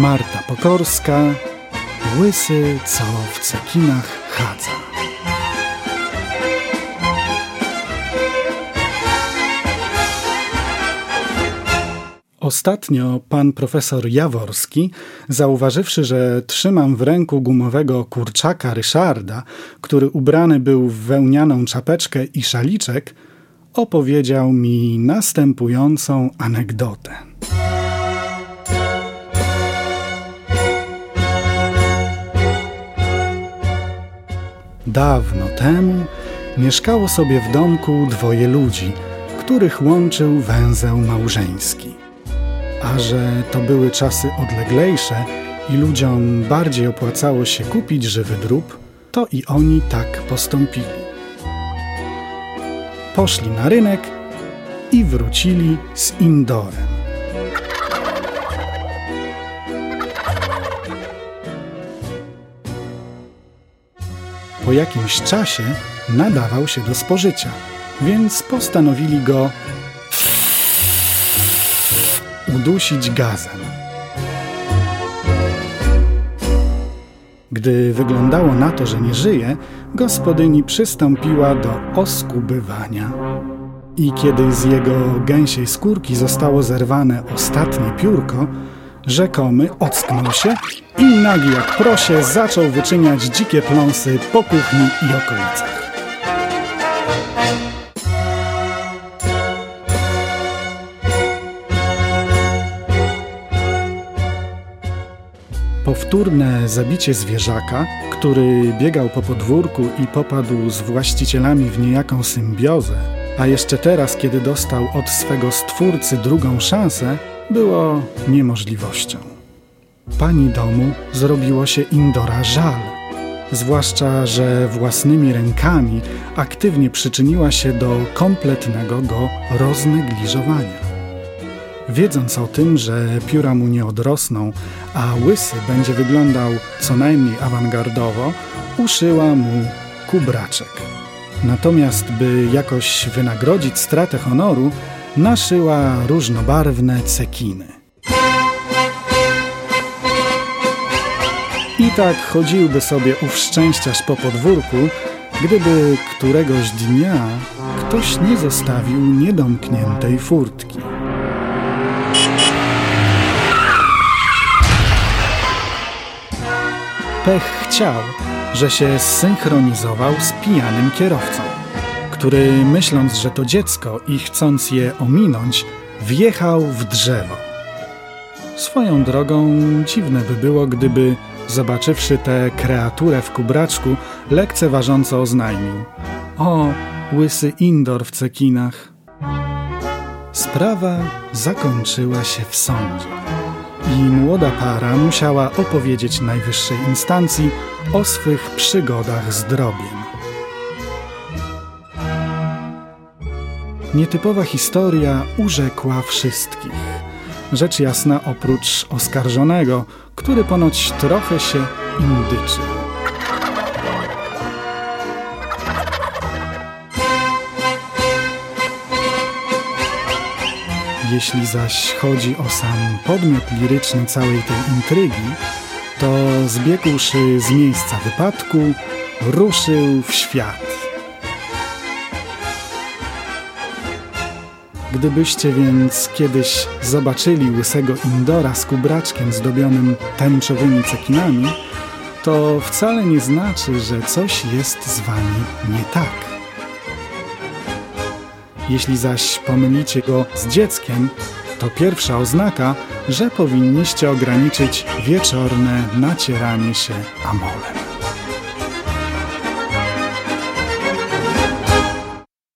Marta Pokorska, Łysy, co w cekinach chadza. Ostatnio pan profesor Jaworski, zauważywszy, że trzymam w ręku gumowego kurczaka Ryszarda, który ubrany był w wełnianą czapeczkę i szaliczek, opowiedział mi następującą anegdotę. Dawno temu mieszkało sobie w domku dwoje ludzi, których łączył węzeł małżeński. A że to były czasy odleglejsze i ludziom bardziej opłacało się kupić żywy drób, to i oni tak postąpili. Poszli na rynek i wrócili z indorem. Po jakimś czasie nadawał się do spożycia, więc postanowili go udusić gazem. Gdy wyglądało na to, że nie żyje, gospodyni przystąpiła do oskubywania. I kiedy z jego gęsiej skórki zostało zerwane ostatnie piórko, rzekomy ocknął się i nagi jak prosie zaczął wyczyniać dzikie pląsy po kuchni i okolicach. Powtórne zabicie zwierzaka, który biegał po podwórku i popadł z właścicielami w niejaką symbiozę, a jeszcze teraz, kiedy dostał od swego stwórcy drugą szansę, było niemożliwością. Pani domu zrobiło się Indora żal, zwłaszcza, że własnymi rękami aktywnie przyczyniła się do kompletnego go roznegliżowania. Wiedząc o tym, że pióra mu nie odrosną, a łysy będzie wyglądał co najmniej awangardowo, uszyła mu kubraczek. Natomiast, by jakoś wynagrodzić stratę honoru, naszyła różnobarwne cekiny. I tak chodziłby sobie ów szczęściarz po podwórku, gdyby któregoś dnia ktoś nie zostawił niedomkniętej furtki. Pech chciał, że się zsynchronizował z pijanym kierowcą, który myśląc, że to dziecko i chcąc je ominąć, wjechał w drzewo. Swoją drogą dziwne by było, gdyby, zobaczywszy tę kreaturę w kubraczku, lekceważąco oznajmił: O, łysy Indor w cekinach. Sprawa zakończyła się w sądzie i młoda para musiała opowiedzieć najwyższej instancji o swych przygodach z drobiem. Nietypowa historia urzekła wszystkich. Rzecz jasna oprócz oskarżonego, który ponoć trochę się indyczył. Jeśli zaś chodzi o sam podmiot liryczny całej tej intrygi, to zbiegłszy z miejsca wypadku, ruszył w świat. Gdybyście więc kiedyś zobaczyli łysego Indora z kubraczkiem zdobionym tęczowymi cekinami, to wcale nie znaczy, że coś jest z wami nie tak. Jeśli zaś pomylicie go z dzieckiem, to pierwsza oznaka, że powinniście ograniczyć wieczorne nacieranie się amolem.